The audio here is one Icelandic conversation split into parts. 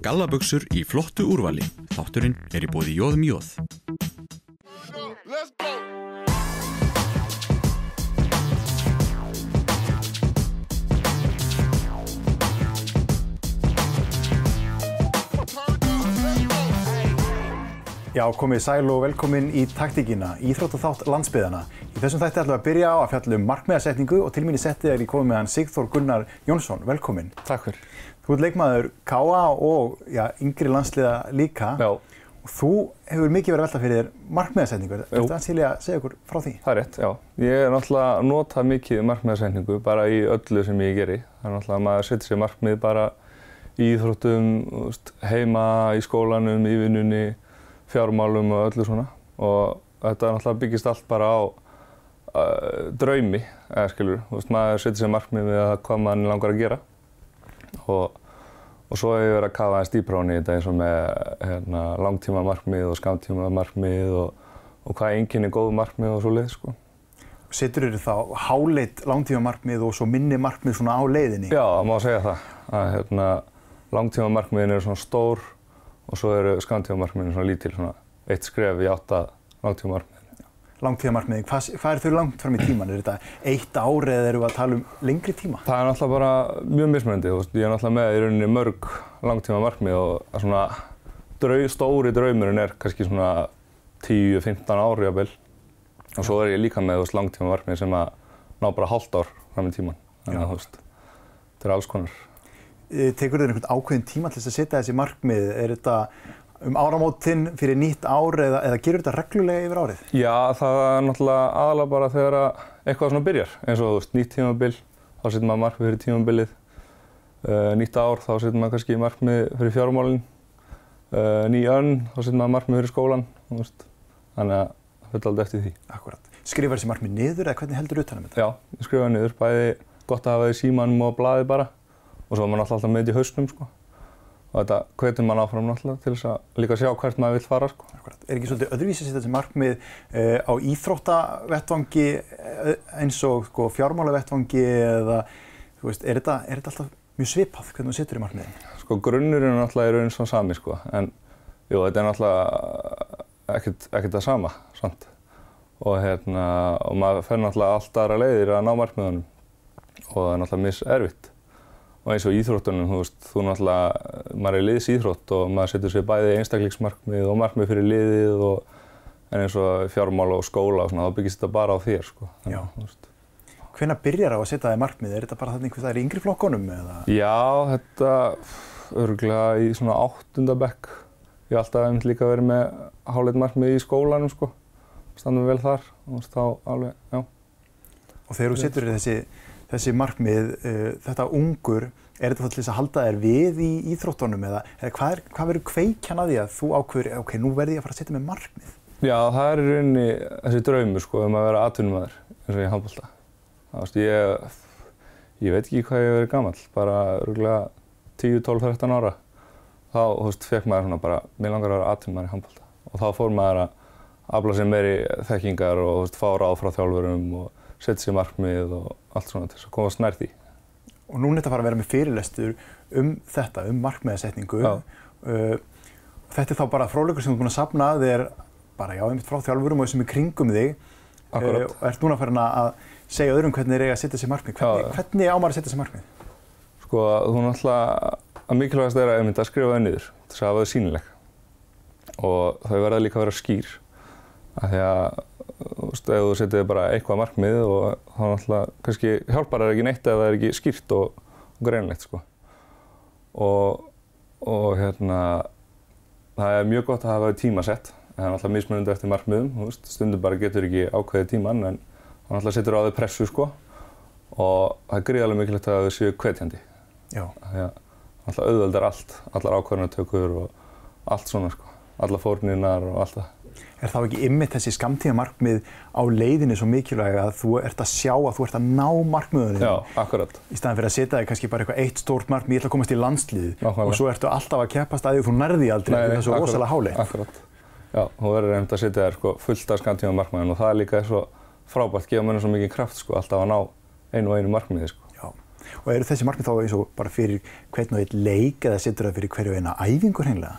Gallabuxur í flottu úrvali. Þátturinn er í bóði Jóðum Jóð. Já, komið sæl og velkomin í taktíkina, Íþróttaþátt landsbyðana. Í þessum þætti ætlum við að byrja á að fjalla um markmiðasetningu og til mín í settið er ég komið með hann Sigþór Gunnar Jónsson. Velkomin. Takk fyrir. Þú ert leikmaður K.A. og já, yngri landsliða líka. Já. Og þú hefur mikið verið að velta fyrir þér markmiðasetningu. Þetta er aðsýli að segja okkur frá því. Það er rétt, já. Ég er náttúrulega að nota mikið markmiðasetningu bara í öllu sem ég geri. Það er náttúrulega maður fjármálum og öllu svona og þetta náttúrulega byggist allt bara á uh, draumi, eða skilur, þú veist, maður setur sér markmið við að hvað mann langar að gera og, og svo hefur ég verið að kafa aðeins dýpráni í þetta eins og með hérna, langtíma markmið og skamtíma markmið og, og hvað enginn er góð markmið og svo leið, sko. Setur þér þá háleitt langtíma markmið og svo minni markmið svona á leiðinni? Já, má segja það, að hérna, langtíma markmiðin eru svona stór og svo eru skamtífamarkmiðin svona lítil, svona eitt skref í átta langtífamarkmiðin. Langtífamarkmiðin, hvað, hvað er þau langt fram í tíman? Er þetta eitt árið eða eru við að tala um lengri tíma? Það er náttúrulega bara mjög mismunandi, þú veist, ég er náttúrulega með í rauninni mörg langtífamarkmið og svona drau, stóri draumurinn er kannski svona 10-15 ári á bil og svo er ég líka með, langtífamarkmið sem að ná bara hálft ár fram í tíman, þannig að þú veist, þetta er alls konar. Tekur þér einhvern ákveðin tíma til þess að setja þessi markmið? Er þetta um áramótinn fyrir nýtt ár eða, eða gerur þetta reglulega yfir árið? Já, það er náttúrulega aðalega bara þegar eitthvað svona byrjar. Eins og þú veist, nýtt tímabil, þá setur maður markmið fyrir tímabilið. Uh, nýtt ár, þá setur maður kannski markmið fyrir fjármálinn. Uh, ný önn, þá setur maður markmið fyrir skólan. Þannig að það fyrir alltaf eftir því. Akkurat. Skrifar þessi markmið niður eða hvernig heldur þú utanum þetta? Já, ég skrifa niður. Bæði gott að hafa því símanum og blaði bara og svo er maður alltaf með þetta í hausnum sko. og þetta hvetur maður áfram náttúrulega til þess að líka sjá hvert maður vil fara sko. Er ekki svolítið öðruvísi að setja þessi markmið uh, á íþróttavettvangi eins og sko, fjármálavettvangi eða veist, er, þetta, er þetta alltaf mjög svipað hvernig þú setur í markmiðin? Sko grunnurinn er náttúrulega í raun svona sami sko en jú, þetta er náttúrulega ekkert, ekkert það sama samt. og hérna og maður fer náttúrulega allt aðra leiðir að ná markmiðunum og það er náttúrulega mis erfitt og eins og íþróttunum, þú veist, þú náttúrulega, maður er liðs íþrótt og maður setur sér bæði einstakleiksmarkmið og markmið fyrir liðið og en eins og fjármála og skóla og svona, þá byggist þetta bara á þér, sko. Já. Hvenær byrjar á að setja þig markmið? Er þetta bara þannig hvað það er í yngri flokkonum eða? Já, þetta örgulega í svona áttundabekk. Ég hef alltaf einmitt líka verið með háleit markmið í skólanum, sko. Standum vel þar og þá alveg, já. Og þegar þú setur þessi þessi markmið, uh, þetta ungur, er þetta þá til þess að halda þér við í íþróttunum eða, eða hvað, er, hvað verður kveikjan að því að þú ákveður, ok, nú verður ég að fara að setja með markmið? Já, það er í rauninni þessi draumur sko um að vera atvinnumæður eins og ég handbólta. Það veist, ég, ég veit ekki hvað ég verið gammal, bara rúglega 10, 12, 13 ára. Þá, þú veist, fekk maður svona bara, mér langar að vera atvinnumæður í handbólta. Og þá fór maður að afla sér meiri þekkingar og, þú veist, fá ráð frá þjálfurum og setja sér markmið og allt svona til þess að komast nær því. Og núna er þetta að fara að vera með fyrirlestur um þetta, um markmiðasetningu. Uh, þetta er þá bara fróðleikur sem þú er búinn að safna þér bara já, einmitt frá þjálfurum og þessum í kringum þig. Akkurat. Uh, og ert núna að fara að segja öðrum hvernig þeir eiga að setja sér markmið. Hvernig, hvernig ámar að setja sér markmið? Sko, þú náttúrulega, að mikilvægast er að einmitt að skrifa það niður þess að hafa það sínileg. Og þau verða líka að vera skýr. Af því að veist, ef þú setið bara eitthvað markmið og þá náttúrulega kannski hjálpar það ekki neitt ef það er ekki skýrt og, og greinlegt sko. Og, og hérna, það er mjög gott að hafa tímasett, það er náttúrulega mismunandi eftir markmiðum, þú veist, stundum bara getur ekki ákveðið tíman en þá náttúrulega setur á þau pressu sko og það er gríðarlega mikilvægt að þau séu hvetjandi. Já. Það er náttúrulega auðveldar allt, allar ákvarðanatökur og allt svona sko, allar fórninar og allt það. Er þá ekki ymmið þessi skamtíða markmið á leiðinni svo mikilvæg að þú ert að sjá að þú ert að ná markmiðunum? Já, akkurat. Í staðan fyrir að setja þig kannski bara eitthvað eitt stórt markmið, ég ætla að komast í Nákvæmlega. og svo ertu alltaf að keppast að því og þú nærði aldrei Nei, svo akkurat, rosalega hálegt. Akkurat. Já, þú verður reynd að setja þér sko, fullt af skamtíma markmiðin og það er líka svo frábært, gefa mér svo mikið kraft sko, alltaf að ná einu og einu markmiði. Sko. Og eru þessi markmið þá eins og bara fyrir hvern og einn leik eða setur það fyrir hverju eina æfingu hreinlega?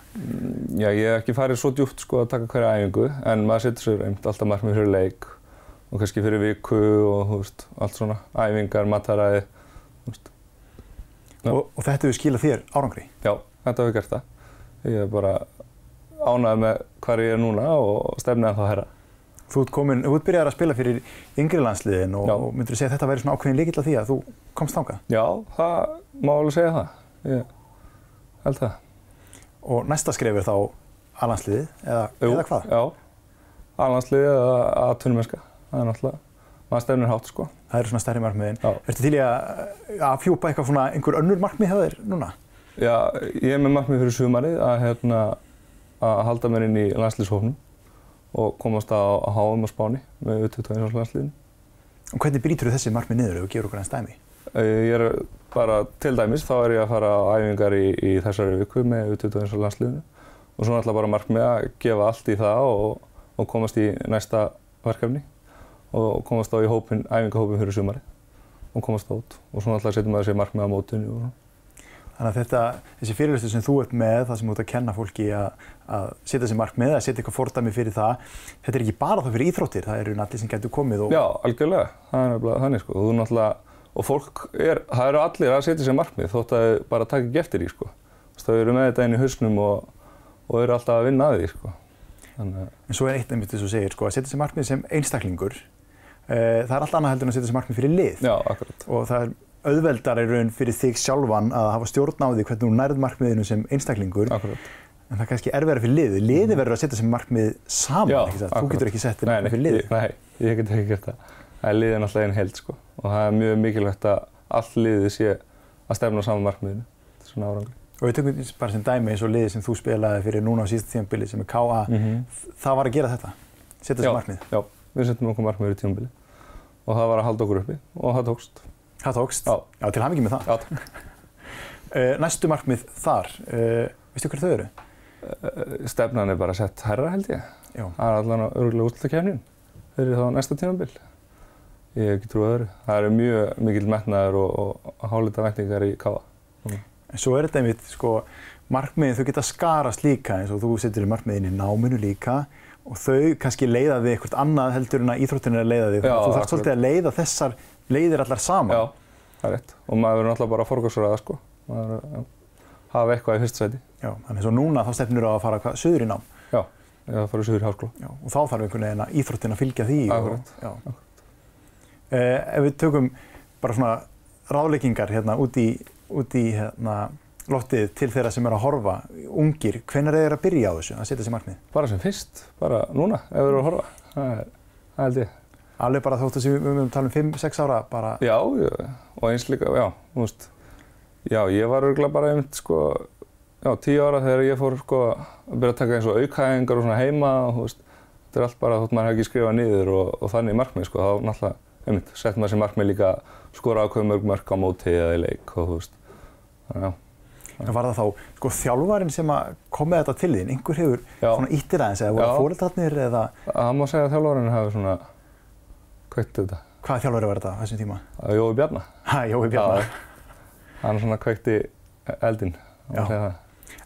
Já, ég hef ekki farið svo djúpt sko að taka hverja æfingu en maður setur sér einmitt alltaf markmið fyrir leik og kannski fyrir viku og veist, allt svona æfingar, mataræði. Og, og þetta hefur skilað þér árangri? Já, þetta hefur gert það. Ég er bara ánægð með hvað ég er núna og stefnið en þá herra. Þú ert komin, þú ert byrjað að spila fyrir yngri landsliðin og, og myndur þú segja að þetta væri svona ákveðin líkill að því að þú komst þangað? Já, það má alveg segja það. Ég held það. Og næsta skref er þá A-landsliðið eða, eða hvað? Já, alhanslið eða aðtunumesska. Það er náttúrulega, maður stefnir hátt sko. Það eru svona stærri markmiðin. Ertu til í að, að fjúpa eitthvað svona einhver önnur markmið þér núna? Já, ég er með markmið fyrir sumarið að, hérna, að halda mér inn í landslýshófnum og komast á HM á Spáni með U21 landsliðin. Og hvernig brýtur þú þessi markmið niður ef þú gefur okkur einn stæmi? Ég er bara til dæmis, þá er ég að fara á æfingar í, í þessari viku með U21 landsliðinu. Og svo náttúrulega bara markmið að gefa allt í það og, og komast í næsta verkefni. Og komast á í hópin, æfingahópin fyrir sumarið. Og komast át og svo náttúrulega setjum maður sér markmið á mótunni og. Þannig að þetta, þessi fyrirlustu sem þú ert með, það sem þú ert að kenna fólki að, að setja sér markmið, að setja eitthvað fordæmi fyrir það, þetta er ekki bara það fyrir íþróttir, það eru allir sem getur komið og Já, algjörlega, það er nefnilega þannig sko. Þú náttúrulega, og fólk er, það eru allir að setja sér markmið þótt að þau bara taka ekki eftir því sko. Þú Þau eru með þetta inn í hausnum og, og eru alltaf að vinna að því sko. Þannig En svo er eitt einmitt þess að segir, sko, að setja sér markmið sem einstaklingur, uh, það er allt annað heldur en að setja sér markmið fyrir lið. já, akkurat. Og það er auðveldar í raun fyrir þig sjálfan að hafa stjórn á því hvernig þú nærð markmiðinu sem einstaklingur, akkurat. en það er kannski erfiðara fyrir liðið. Liðið verður að setja sér markmið saman, Já, ekki það? Þú akkurat. getur ekki sett þér markmið fyrir liðið. ég- nei, ég get ekki gert það. Það er liðin alltaf einn held sko. Og það er mjög mikilvægt að allt liðið sé að stefna á saman markmiðinu. Þetta er svona árangri. Og við tökum bara sem dæmi eins og liðið sem þú spilaði fyrir núna á síðasta tímabili sem er KA, -hmm. það var að gera þetta, setja sér markmið. Já, við setjum okkur markmiður í tímabili og það var að halda okkur uppi og það tókst. Það tókst. Já. Já, til hafingi með það. Já. Uh, næstu markmið þar, uh, veistu hver þau eru? Eh, Stefnan er bara sett herra held ég. Já. Það er allan að örgulega útlutakefnin fyrir þá næsta tímabil. Ég hef ekki trúið öðru. Það eru mjög mikill metnaður og, og hálita væntingar í káa. En svo er þetta einmitt, sko, markmiðin þau geta skarast líka eins og þú setur í markmiðin í náminu líka og þau kannski leiða þig eitthvað annað heldur en að íþróttin er að leiða þig. Já, þú þarf akkurat. svolítið að leiða þessar leiðir allar saman. Já, það er rétt. Og maður verður náttúrulega bara að forgarsraða sko. Maður verður að hafa eitthvað í fyrsta sæti. Já, þannig svo núna þá stefnir á að fara söður í nám. Já, eða fara söður í háskóla. Já, og þá þarf einhvern veginn að íþróttin að fylgja því. Akkurat. Og. Eh, ef við tökum bara svona ráðleggingar hérna út í, út í hérna, loftið til þeirra sem er að horfa, ungir, hvenær er þeir að byrja á þessu, að setja sér markmið? Bara sem fyrst, bara núna, ef við erum að horfa. Það er, það held ég. Alveg bara þóttu sem við höfum talað um 5-6 ára, bara, Já, og eins líka, já, þú veist, já, ég var örgulega bara einmitt, sko, já, tíu ára þegar ég fór, sko, að byrja að taka eins og aukhæðingar og svona heima og, þú veist, þetta er allt bara þótt maður hefði ekki skrifað niður og, og þannig markmið, sko, þá náttúrulega, einmitt, sett maður sér markmið líka að skora ákveð mörg mörg á móti eða í leik og, þú veist, þannig, já, en var það þá, sko, þjálfarinn sem að kom með þetta til þín, einhver hefur Já. svona íttir aðeins eða voru fóreldrarnir eða það má segja að þjálfarinn hafi svona kveikt þetta, hvaða þjálfari var þetta þessum tíma? að Jói Bjarnar, Hæ, Jói Bjarnar. hann svona kveikti eldinn, það Já. má segja það.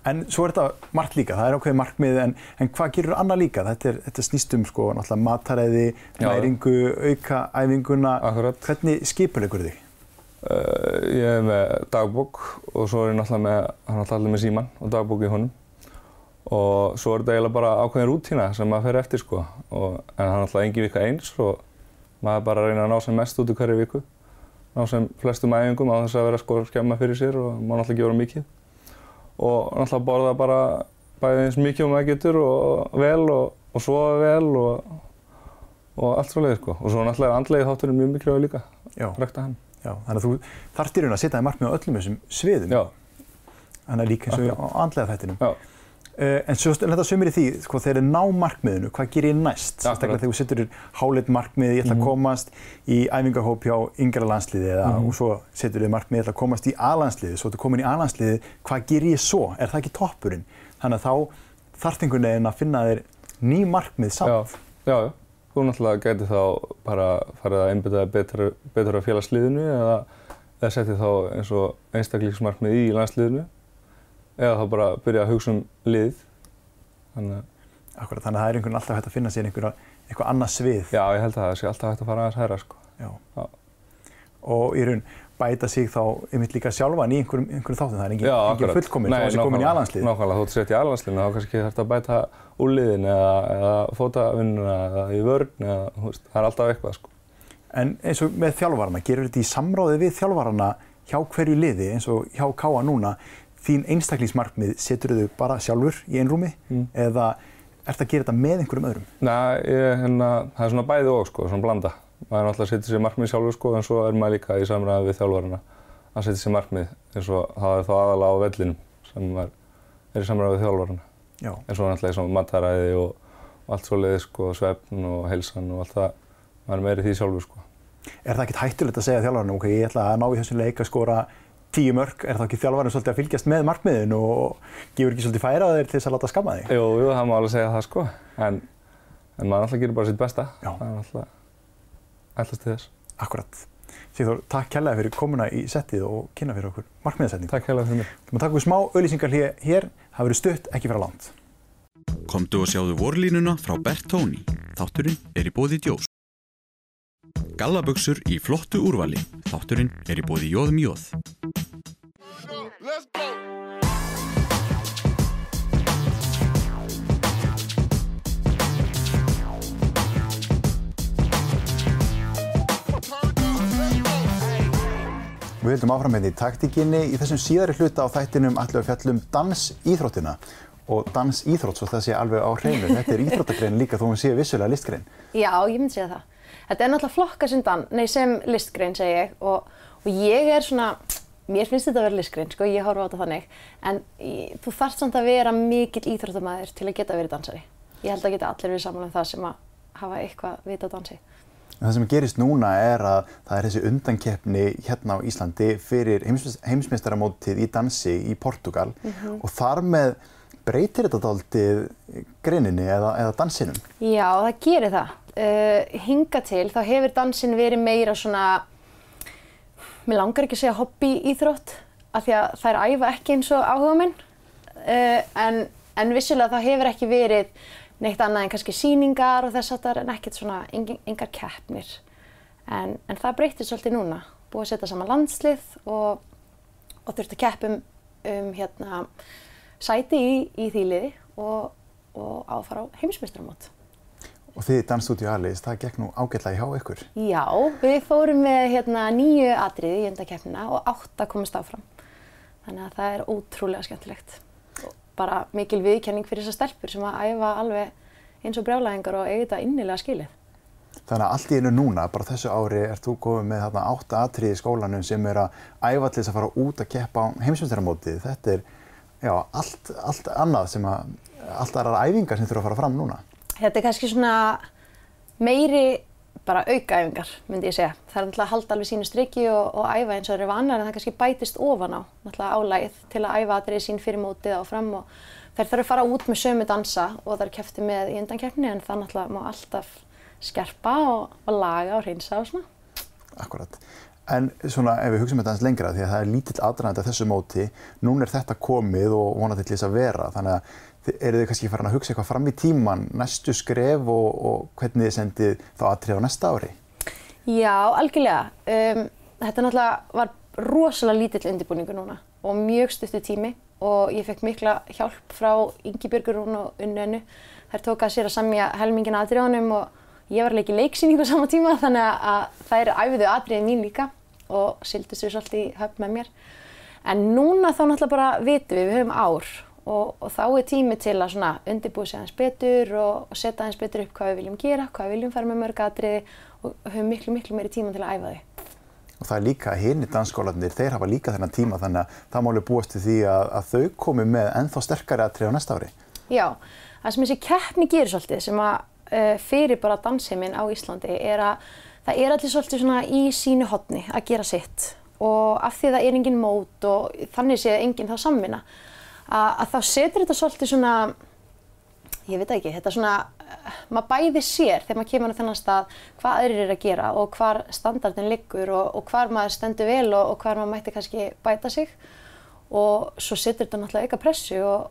En svo er þetta margt líka, það er ákveðið markmið, en, en hvað gerur annað líka? Þetta, er, þetta snýst um sko, mataræði, næringu, auka æfinguna. Akkurat. Hvernig skipulegur þig? Uh, ég er með dagbók og svo er ég náttúrulega með, hann er náttúrulega með síman og dagbók í honum. Og svo er þetta eiginlega bara ákveðin rútína sem maður fer eftir sko. Og, en hann er náttúrulega engin vika eins og maður bara reyna að ná sem mest út í hverju viku. Ná sem flestum æfingum á þess að vera sko skemma fyrir sér og maður náttúrulega ekki vera mikið. Og náttúrulega borða bara bæði eins mikið og maður getur og vel og, og sofa vel og, og allt svolítið sko. Og svo náttúrulega er andlegið þátturinn mjög mikilvæg líka, rækta hann. já, þannig að þú í raun að setja þig markmið á öllum þessum sviðum. Já, Þannig að líka eins og andlega þættinum. já. Uh, en svo en þetta sömur í því, sko, þegar þið ná markmiðinu, hvað gerir ég næst? Þegar þú setur þér háleitt markmið, ég ætla að Mhm. komast í æfingahóp hjá yngra landsliði eða, Mhm. og svo setur þið markmið, ég ætla að komast í A-landsliði, svo þú komin í A-landsliði, hvað gerir ég svo? Er það ekki toppurinn? Þannig að þá þarf einhvern veginn að finna þér ný markmið samt. Já, já, já. Þú náttúrulega gæti þá bara farið að einbytta þér betur, betur að félagsliðinu eða, eða setja þá eins og einstaklingsmarkmið í landsliðinu eða þá bara byrja að hugsa um lið. Þannig að Akkurat, þannig að það er einhvern veginn alltaf hægt að finna sér einhverja, eitthvað annað svið. já, ég held að það sé alltaf hægt að fara aðeins hæra sko. Já. Já. Og í raun bæta sig þá einmitt líka sjálfan í einhverjum, einhverjum þáttum. Það er engin, engin akkurat. fullkomin Nei, þó að sé komin í nákvæmlega. aðlandslið. Nákvæmlega, þóttu sett í aðlandsliðinu þá kannski þarf að bæta úr liðin eða, eða fótavinnuna eða í vörn eða þú veist, það er alltaf eitthvað sko. En eins og með þjálfarana, gerur þetta í samráði við þjálfarana hjá hverju liði eins og hjá Káa núna, þín einstaklingsmarkmið setur þau bara sjálfur í einrúmi Mm. eða ert að gera þetta með einhverjum öðrum? Nei, ég, hérna, það er svona bæði og sko, svona blanda. Maður er náttúrulega að setja sér markmið sjálfur sko en svo er maður líka í samræði við þjálfarana að setja sér markmið eins og það er þá aðalega á vellinum sem maður er í samræði við þjálfarana. Já. En svo náttúrulega í svona mataræði og, og allt svo leiði sko, svefn og heilsan og allt það, maður er meiri því sjálfur sko. Er það ekkert hættulegt að segja þjálfarana, ok, ég ætla að ná í þessum leik að skora tíu mörg, er það ekki þjálfarana svolítið að fylgjast með markmiðin og gefur ekki svolítið færa þeir til þess að láta skamma þig? Jú, jú, það má alveg segja það sko, en, en maður alltaf gerir bara sitt besta. Já. Það er alltaf ætlast til þess. Akkurat. Sigþór, takk kærlega fyrir komuna í settið og kynna fyrir okkur markmiðasetning. Takk hérlega fyrir mig. Þú maður taka okkur smá auðlýsingar hér, hér, það verður stutt, ekki vera langt. Komdu og sjáðu vorlínuna frá Bertóni. Þátturinn er í bóði Djós. Gallabuxur í flottu úrvali. Þátturinn er í bóði Jóðum Jóð. Let's go. Við höldum áfram með því taktíkinni í þessum síðari hluta á þættinum ætlum við að fjallum dansíþróttina og dansíþrótt svo það sé alveg á hreinu. Þetta er íþróttagrein líka þó hún sé vissulega listgrein. Já, ég myndi segja það. Þetta er náttúrulega flokka sem, dan, nei, sem listgrein, segi ég. Og, og ég er svona, mér finnst þetta að vera listgrein, sko, ég horfa á þetta þannig. En ég, þú þarft samt að vera mikill íþróttamæður til að geta verið dansari. Ég held að geta allir verið saman um það sem að hafa eitthvað vita á dansi. En það sem gerist núna er að það er þessi undankeppni hérna á Íslandi fyrir heims heimsmeistaramótið í dansi í Portugal og þar með breytir þetta dálítið greininni eða, eða dansinum. Já, það gerir það. Uh, hinga til, þá hefur dansin verið meira svona, mér langar ekki að segja hobby íþrótt, af því að það er æfa ekki eins og áhuga minn. Uh, en, en vissulega það hefur ekki verið neitt annað en kannski síningar og þess að það er en ekkert svona engar keppnir. En, en það breytir svolítið núna. Búið að setja saman landslið og, og þurfti að keppum um hérna, sæti í, í því liði og, og áfara á heimsmeistaramót. Og þið Dansstúdíu Alice, það gekk nú ágætlega hjá ykkur. Já, við fórum með hérna, nýju atriði í undakeppnina og átta komast áfram. Þannig að það er ótrúlega skemmtilegt. Og bara mikil viðkenning fyrir þessar stelpur sem að æfa alveg eins og brjálæðingar og eiga þetta innilega skilið. Þannig að allt í einu núna, bara þessu ári, ert þú komið með þarna átta atriði í skólanum sem er að æfa þess að fara út að keppa á heimsmyndaramótið. Þetta er já, allt, allt annað sem að, allt aðrar æfingar sem þurfa að fara fram núna. Þetta er kannski svona meiri bara aukaæfingar, myndi ég segja. Það er náttúrulega að halda alveg sínu strikki og, og æfa eins og það eru vanar en það kannski bætist ofan á náttúrulega álægið til að æfa atriði sín fyrir mótið og fram og þær þarf að fara út með sömu dansa og þær kefti með í undankeppni en það náttúrulega má alltaf skerpa og, og laga og reynsa og svona. Akkurat. En svona ef við hugsaum þetta aðeins lengra því að það er lítill aðdraðandi að þessu móti, núna er þetta komið og vonandi til þess að vera, þannig að eru þið kannski farin að hugsa eitthvað fram í tíman, næstu skref og, og hvernig þið sendið þá atrið á næsta ári? Já, algjörlega. Um, þetta náttúrulega var rosalega lítill undirbúningur núna og mjög stuttu tími og ég fekk mikla hjálp frá Ingi Björgurún og Unnönu. Þær tók að sér að semja helmingina atriðanum og ég var í leiksýningu á sama tíma þannig að þær æfiðu atriðin mín líka og sildu sér svolítið höfn með mér. En núna þá náttúrulega bara vitum við, við höfum ár og, og þá er tími til að undirbúið sig aðeins betur og, og setja aðeins betur upp hvað við viljum gera, hvað við viljum fara með mörg atriði og höfum miklu, miklu meiri tíma til að æfa þau. Og það er líka hinni dansskólanir, þeir hafa líka þennan tíma þannig að það má alveg búast við því að, að þau komi með ennþá sterkari atrið á næsta ári. Já, það sem þessi keppni gerir svolítið sem að uh, fyrir bara dansheiminn á Íslandi er að það er allir svolítið svona í sínu hotni að gera sitt og af því að það er engin mót og þannig séð engin þá samvinna að, þá setur þetta svolítið svona ég veit ekki, þetta svona maður bæði sér þegar maður kemur á þennan stað hvað aðrir er að gera og hvar standardin liggur og, og hvar maður stendur vel og, og hvar maður mætti kannski bæta sig og svo setur þetta náttúrulega auka pressu og,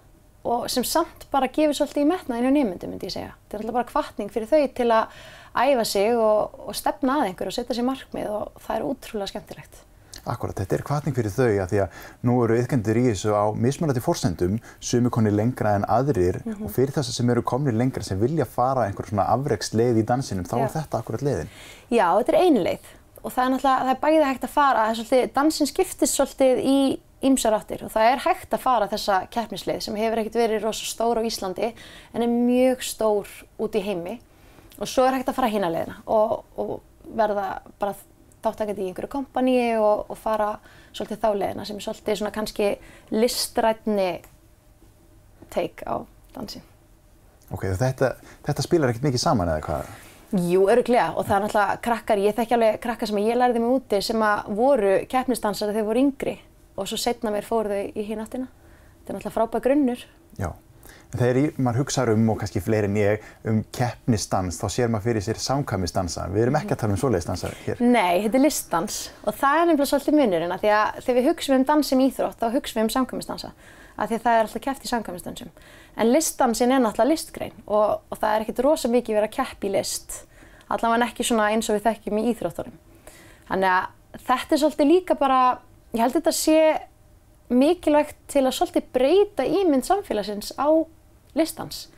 og sem samt bara gefur svolítið í metnaðinu nýmyndi myndi ég segja. Þetta er náttúrulega bara kvartning fyrir þau til að æfa sig og stefna að einhver og setja sér markmið og það er útrúlega skemmtilegt. Akkurat, þetta er kvartning fyrir þau að því að nú eru yðkendir í þessu á mismunandi fórsendum, sumi koni lengra en aðrir og fyrir þess að sem eru komni lengra sem vilja fara einhver svona afreiksleið í dansinum, þá Já. er þetta akkurat leiðin. Já, þetta er ein leið og það er náttúrulega, það er bæði hægt að fara, það er svolítið, dansin skiptist svolítið í ýmsar áttir og það er hægt að fara þessa keppnisleið sem hefur ekkert verið rosa stór á Íslandi en er mjög stór út í heimi og svo er hægt að fara hína leiðina og, og verða bara þáttakandi í einhverju kompaníi og, og fara svolítið þá leiðina sem er svolítið svona kannski listrætni take á dansin. Ok, þetta, þetta spilar ekkert mikið saman eða hvað? Jú, öruglega og það er náttúrulega krakkar, ég þekki alveg krakkar sem ég lærði mig úti sem að voru keppnisdansari þegar þeir voru yngri og svo setna mér fóru þau í hinn áttina. Þetta er náttúrulega frábæð grunnur. Já. Þegar maður hugsaður um, og kannski fleiri en ég, um keppnisdans, þá sér maður fyrir sér samkvæmisdansa. Við erum ekki að tala um svoleiðisdansa hér. Nei, þetta er listdans og það er nefnilega svolítið munurinn að því að þegar við hugsaum um dans sem íþrótt þá hugsaum við um samkvæmisdansa að því að það er alltaf keppt í samkvæmisdansum. En listdansin er náttúrulega listgrein og, og það er ekkert rosa mikið verið að keppa í list, allavega ekki svona eins og við þekkjum í íþróttunum. Þannig að þetta er til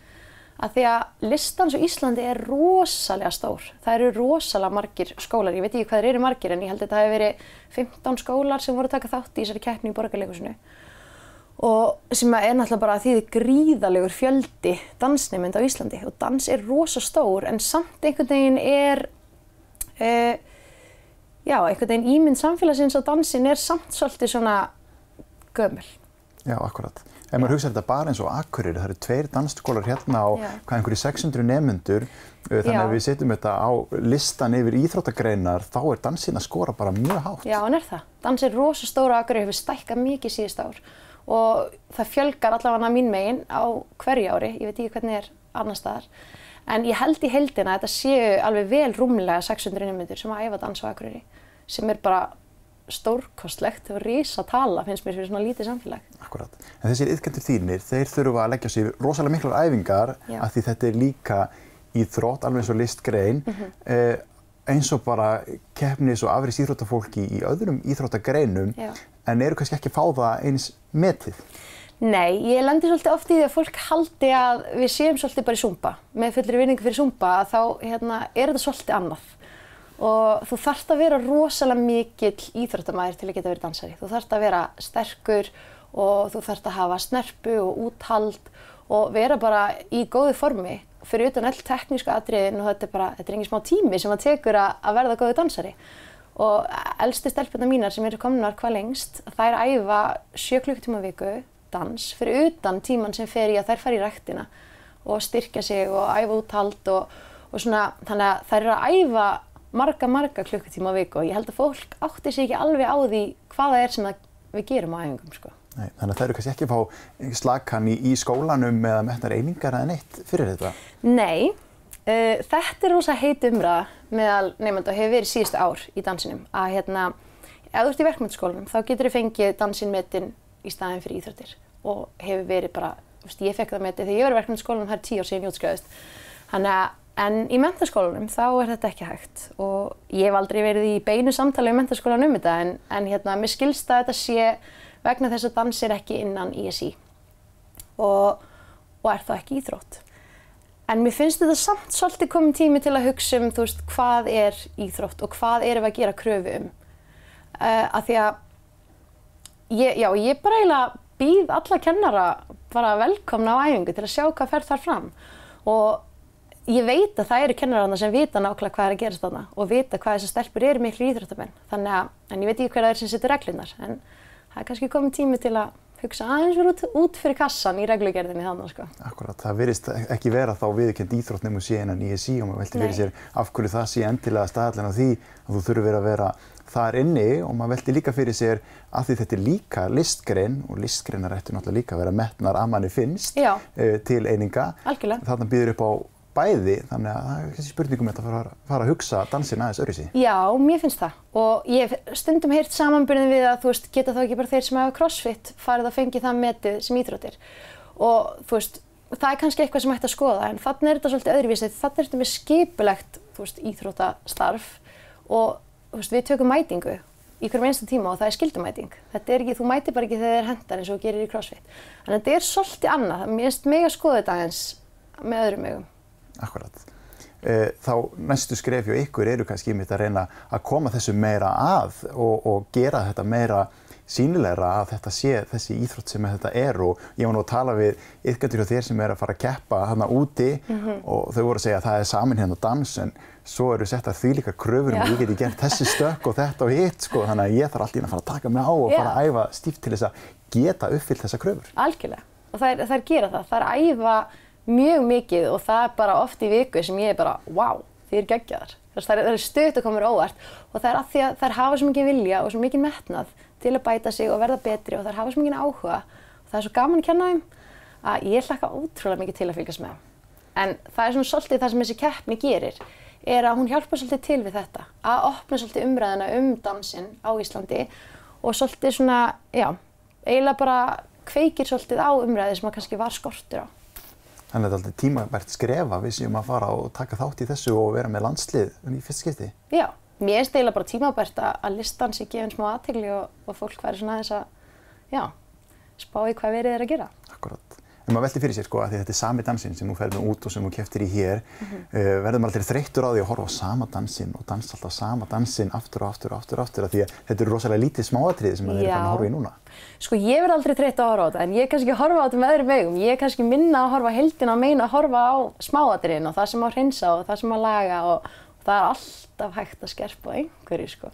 að því að listdans á Íslandi er rosalega stór. Það eru rosalega margir skólar. Ég veit ekki hvað þeir eru margir en ég held að þetta hefur verið 15 skólar sem voru að taka þátt í þessari keppni í borgarleikusinu. Og sem er náttúrulega bara að því þið gríðalegur fjöldi dansneymynd á Íslandi. Og dans er rosa stór en samt einhvern veginn er, uh, já, einhvern veginn ímynd samfélagsins á dansin er samt svolítið svona gömul. Já, akkurat. Ef maður hugsaður þetta bara eins og Akureyri, það eru tveir dansskólar hérna á Já. hvað einhverju 600 nemyndur, uh, þannig Já. að við setjum þetta á listan yfir íþróttagreinar, þá er dansinn að skora bara mjög hátt. Já, hann er það. Dans er rosa stóra akkur hefur stækkað mikið síðust ár og það fjölgar allavega mín megin á hverju ári, ég veit ekki hvernig er annar staðar. En ég held í heldina að þetta séu alveg vel rúmlega 600 nefndur sem að æfa dans á Akureyri sem er bara stórkostlegt og risa tala finnst mér fyrir svona lítið samfélag. Akkurat. En þessir yðkendur þínir, þeir þurfa að leggja sér rosalega miklar æfingar Já. af því þetta er líka íþrótt, alveg eins og listgrein, Mhm. eh, eins og bara keppnis og afriðs íþróttafólki í öðrum íþróttagreinum, Já. en eru kannski ekki að fá það eins metið. Nei, ég lendir svolítið oft í því að fólk haldi að við séum svolítið bara í Zumba. Með fullri vinningu fyrir Zumba að þá hérna, er þetta svolítið annað. Og þú þarft að vera rosalega mikill íþróttamæður til að geta verið dansari. Þú þarft að vera sterkur og þú þarft að hafa snerpu og úthald og vera bara í góðu formi fyrir utan öll teknísku atriðin og þetta er bara, þetta er engin smá tími sem að tekur að, að verða góðu dansari. Og elstu stelpuna mínar sem eru komnar hvað lengst, þær æfa sjö klukkutíma viku dans fyrir utan tíman sem fer í að þær fara í ræktina og styrkja sig og æfa úthald og, og svona, þannig að þær eru að æfa marga, marga klukkutíma á viku og ég held að fólk átti sig ekki alveg á því hvað það er sem við gerum á æfingum, sko. Nei, þannig að það eru kannski ekki að fá slakan í, í skólanum eða metnar einingar eða neitt fyrir þetta. Nei, uh, þetta er rosa heit umræða meðal nefnda og hefur verið síðustu ár í dansinum að hérna, ef þú ert í verkmyndaskólanum þá getur þú fengið dansinn metin í staðin fyrir íþróttir og hefur verið bara, ég fekk það metið þegar ég var í verkmyndaskólanum, það er tíu ár síðan ég útskrifaðist. Þannig að, en í mentaskólanum þá er þetta ekki hægt og ég hef aldrei verið í beinu samtali um mentaskólan um þetta en, en hérna, mér skilst að þetta sé vegna þess að dans er ekki innan ISI og, og er þá ekki íþrótt. En mér finnst þetta samt svolítið komin tími til að hugsa um, veist, hvað er íþrótt og hvað erum við að gera kröfu um. Uh, að því að, ég, já, ég bara eiginlega býð alla kennara bara velkomna á æfingu til að sjá hvað fer þar fram. Og ég veit að það eru kennararna sem vita nákvæmlega hvað er að gerast þarna og vita hvað þessar stelpur eru miklu íþróttamenn. Þannig að, en ég veit ekki hver það er sem setur reglunar, en það er kannski komin tími til að hugsa aðeins fyrir út, út fyrir kassan í reglugerðinni þannig, sko. Akkurat, það verist ekki vera þá viðkend íþrótt nefnum sé innan ISI og maður velti fyrir Nei. sér af hverju það sé endilega staðallin á því að þú þurfur að vera þar inni og maður velti líka fyrir sér að því þetta er líka listgrein og listgreinar ættu náttúrulega líka að vera metnar að manni finnst Já. eh, til eininga. Algjörlega. Þarna býður upp á bæði þannig að það er kannski spurningum þetta að fara, fara að hugsa dansin aðeins öðru sí. Já, mér finnst það og ég hef stundum heyrt samanbyrðin við að þú veist, geta þá ekki bara þeir sem hafa crossfit farið að fengi það metið sem íþróttir og þú veist, það er kannski eitthvað sem ætti að skoða en þannig er þetta svolítið öðruvísið, þannig er þetta með skipulegt, veist, íþróttastarf og veist, við tökum mætingu í hverjum einsta tíma og það er skildumæting. Þetta er ekki, þú mætir bara ekki þegar þið er hendar eins og gerir í crossfit. Þannig að þetta er svolítið annað, mér finnst mig að skoða þetta aðeins með öðrum augum. Akkurat. Eh, Þá næstu skref hjá ykkur eru kannski mitt að reyna að koma þessu meira að og, og gera þetta meira sínilegra að þetta sé þessi íþrótt sem þetta er og ég var nú að tala við yfgöndur hjá þér sem er að fara að keppa hana úti og þau voru að segja að það er samin hérna dans en svo eru sett að því líka kröfur um Já. að ég geti gert þessi stökk og þetta og hitt sko þannig að ég þarf alltaf að fara að taka mig á og Já. fara að æfa stíft til þess að geta uppfyllt þessa kröfur. Algjörlega. Og það er, það er gera það. Það er að æfa mjög mikið og það er bara oft í viku sem ég er bara, wow, þið er geggjaðar. Það er, það er stutt að koma mér óvart og það er að því að þær hafa svo mikið vilja og svo mikið metnað til að bæta sig og verða betri og þær hafa svo mikið áhuga og það er svo gaman að kenna þeim að ég hlakka ótrúlega mikið til að fylgjast með. En það er svona svolítið það sem þessi keppni gerir er að hún hjálpar svolítið til við þetta að opna svolítið umræðina um dansinn á Íslandi og svolítið svona, já, eiginlega bara kveikir svolítið á umræði sem að kannski var skortur á. Þannig að þetta er alltaf tímabært skrefa við séum að fara og taka þátt í þessu og vera með landslið í fyrst skipti. Já, mér finnst eiginlega bara tímabært að, listan sé gefin smá aðtegli og, og fólk væri svona aðeins að, já, spá í hvað verið er að gera. Akkurat. En maður velti fyrir sér sko að þetta er sami dansinn sem þú ferð út og sem þú keftir í hér, Mhm. uh, verður maður aldrei þreyttur á því að horfa á sama dansinn og dansa alltaf sama dansinn aftur og aftur og aftur og aftur af því að þetta eru rosalega lítið smáatriði sem maður er Já. fann að horfa í núna. Sko ég verð aldrei þreytt að horfa á þetta en ég er kannski að horfa á þetta með öðrum vegum. Ég er kannski minna að horfa á heildina og meina að horfa á smáatriðin og það sem á hreinsa og það sem á laga og, það er alltaf hægt að skerpa einhverju sko.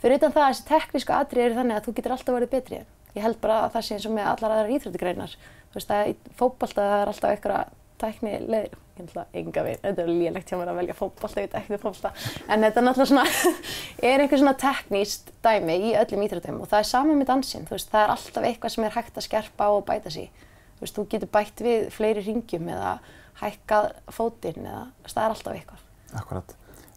Fyrir utan það að þessi teknísku atrið eru þannig að þú getur alltaf verið betri. Ég held bara að það sé eins og með allar aðrar íþróttigreinar. Þú veist að í fótbolta það er alltaf einhverja tækni leiðir. Ég ætla enga við, þetta er lélegt hjá mér að velja fótbolta, ég veit ekki fótbolta. En þetta er náttúrulega svona, er einhver svona tekníst dæmi í öllum íþróttum og það er sama með dansinn. Þú veist, það er alltaf eitthvað sem er hægt að skerpa á og bæta sig. Þú veist, þú getur bætt við fleiri ringjum eða hækkað fótinn eða það er alltaf eitthvað. Akkurat.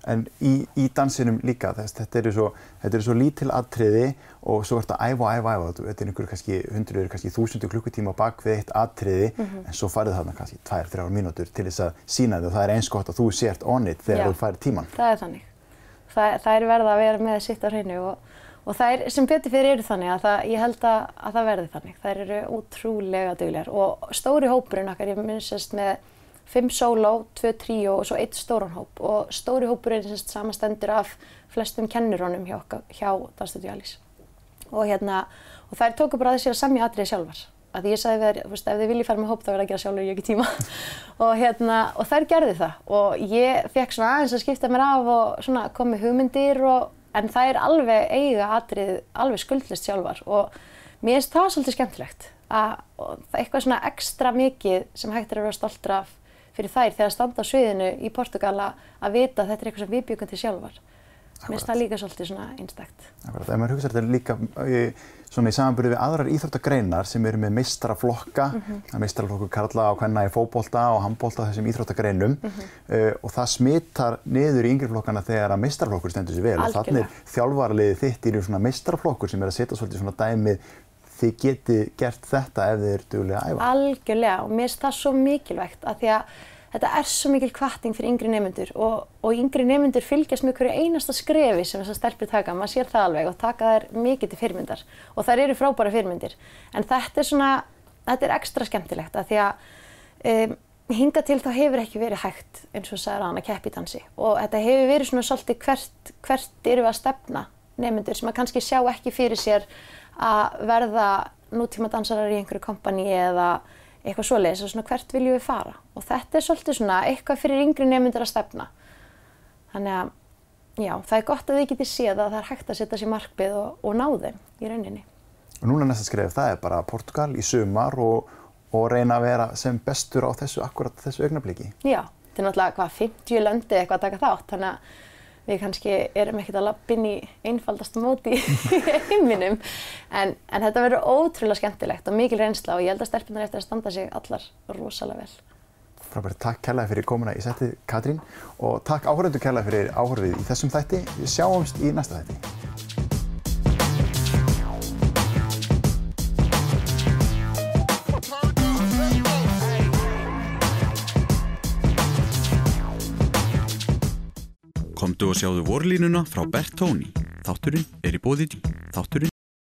En í, í dansinum líka, þess, þetta eru svo, eru svo lítil atriði og svo ertu að æfa og æfa æfa. Þetta er einhver kannski hundruður, kannski þúsundu klukkutíma bak við eitt atriði en svo farið þarna kannski tvær, þrjár mínútur til þess að sína þig og það er eins gott að þú sért on it þegar Já. þú færir tíman. Það er þannig. Það, það er verða að vera með sitt á hreinu og, og það er, sem betur fyrir eru þannig að það, ég held að, að það verði þannig. Það eru útrúlega duglegar og stóri hópurinn okkar, ég minnst fimm sóló, tvö tríó og svo eitt stóran hóp og stóri hópurinn semst samastendur af flestum kennurónum hjá, hjá Danstötu Alís. Og hérna, og þær tóku bara að sér að semja atriði sjálfar. Að ég sagði þær, þú veist, ef þið viljið fara með hóp þá verða að gera sjálfur, ég ekki tíma. og hérna, og þær gerði það. Og ég fekk svona aðeins að skipta mér af og svona kom með hugmyndir og, en er alveg eiga atrið, alveg skuldlist sjálfar. Og mér finnst það svolítið skemmtilegt. Að, er eitthvað svona ekstra mikið sem hægt er að vera stoltur af fyrir þær þegar standa á sviðinu í Portugala að vita að þetta er eitthvað sem við byggum til sjálfar. Mér finnst það líka svolítið svona einstakt. Akkurat, ef maður hugsa þetta líka í, svona í samanbyrði við aðrar íþróttagreinar sem eru með meistaraflokka, mm -hmm. meistaraflokkur karla á hvenna í fótbolta og handbolta þessum íþróttagreinum uh, og það smittar niður í yngri flokkana þegar að meistaraflokkur stendur sér vel og Algjörlega. þannig er þjálfaraliðið þitt í svona meistaraflokkur sem er að setja svolítið svona dæmið þið geti gert þetta ef þið eru duglega að æfa. Algjörlega og mér finnst það svo mikilvægt að því að þetta er svo mikil kvarting fyrir yngri nefnendur og, og yngri nefnendur fylgjast með hverju einasta skrefi sem þessar stelpur taka, maður sér það alveg og taka þær mikið til fyrirmyndar og þær eru frábæra fyrirmyndir en þetta er svona, þetta er ekstra skemmtilegt að því að um, hinga til þá hefur ekki verið hægt eins og sagði hann að keppi í dansi og þetta hefur verið svona svolítið hvert, hvert eru við að stefna nefnendur sem að kannski sjá ekki fyrir sér að verða nútíma dansarar í einhverju kompani eða eitthvað svoleiðis og svona hvert viljum við fara? Og þetta er svolítið svona eitthvað fyrir yngri nefnendur að stefna. Þannig að já, það er gott að þið getið séð að það er hægt að setja sér markmið og, og ná þeim í rauninni. Og núna næsta skref það er bara Portugal í sumar og, og reyna að vera sem bestur á þessu akkurat þessu augnabliki. Já, þetta er náttúrulega hvað 50 löndi eitthvað að taka þátt. Þannig að við kannski erum ekkert að lappa inn í einfaldasta móti í heiminum en, en þetta verður ótrúlega skemmtilegt og mikil reynsla og ég held að stelpunar eftir að standa sig allar rosalega vel. Frábært, takk kærlega fyrir komuna í settið Katrín og takk áhöröndu kærlega fyrir áhörfið í þessum þætti. Við sjáumst í næsta þætti. Komdu og sjáðu vorlínuna frá Bertóni. Þátturinn er í bóði dý. Þátturinn